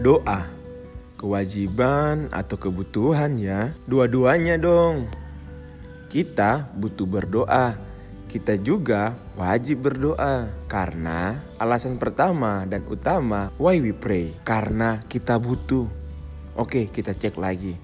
Doa, kewajiban atau kebutuhan ya, dua-duanya dong. Kita butuh berdoa, kita juga wajib berdoa. Karena alasan pertama dan utama why we pray, karena kita butuh. Oke, kita cek lagi.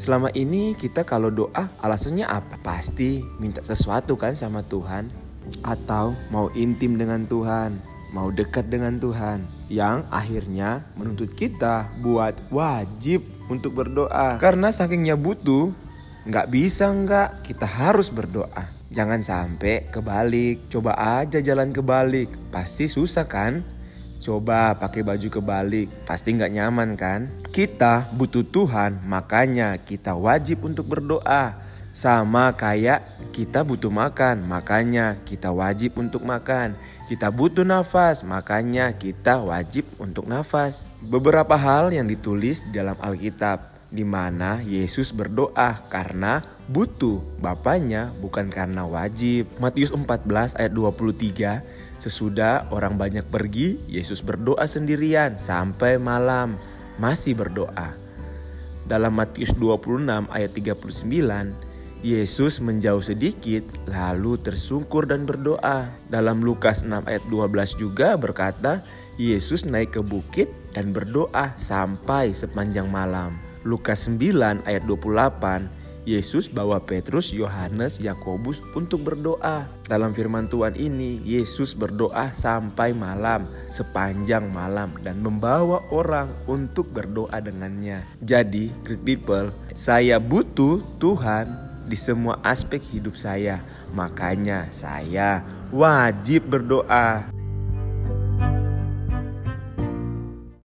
Selama ini kita kalau doa alasannya apa? Pasti minta sesuatu kan sama Tuhan atau mau intim dengan Tuhan mau dekat dengan Tuhan yang akhirnya menuntut kita buat wajib untuk berdoa karena sakingnya butuh nggak bisa nggak kita harus berdoa jangan sampai kebalik coba aja jalan kebalik pasti susah kan Coba pakai baju kebalik, pasti nggak nyaman kan? Kita butuh Tuhan, makanya kita wajib untuk berdoa. Sama kayak kita butuh makan, makanya kita wajib untuk makan. Kita butuh nafas, makanya kita wajib untuk nafas. Beberapa hal yang ditulis di dalam Alkitab di mana Yesus berdoa karena butuh Bapaknya bukan karena wajib. Matius 14 ayat 23 Sesudah orang banyak pergi, Yesus berdoa sendirian sampai malam, masih berdoa. Dalam Matius 26 ayat 39 Yesus menjauh sedikit lalu tersungkur dan berdoa. Dalam Lukas 6 ayat 12 juga berkata, Yesus naik ke bukit dan berdoa sampai sepanjang malam. Lukas 9 ayat 28, Yesus bawa Petrus, Yohanes, Yakobus untuk berdoa. Dalam firman Tuhan ini, Yesus berdoa sampai malam, sepanjang malam dan membawa orang untuk berdoa dengannya. Jadi, great people, saya butuh Tuhan di semua aspek hidup saya. Makanya saya wajib berdoa.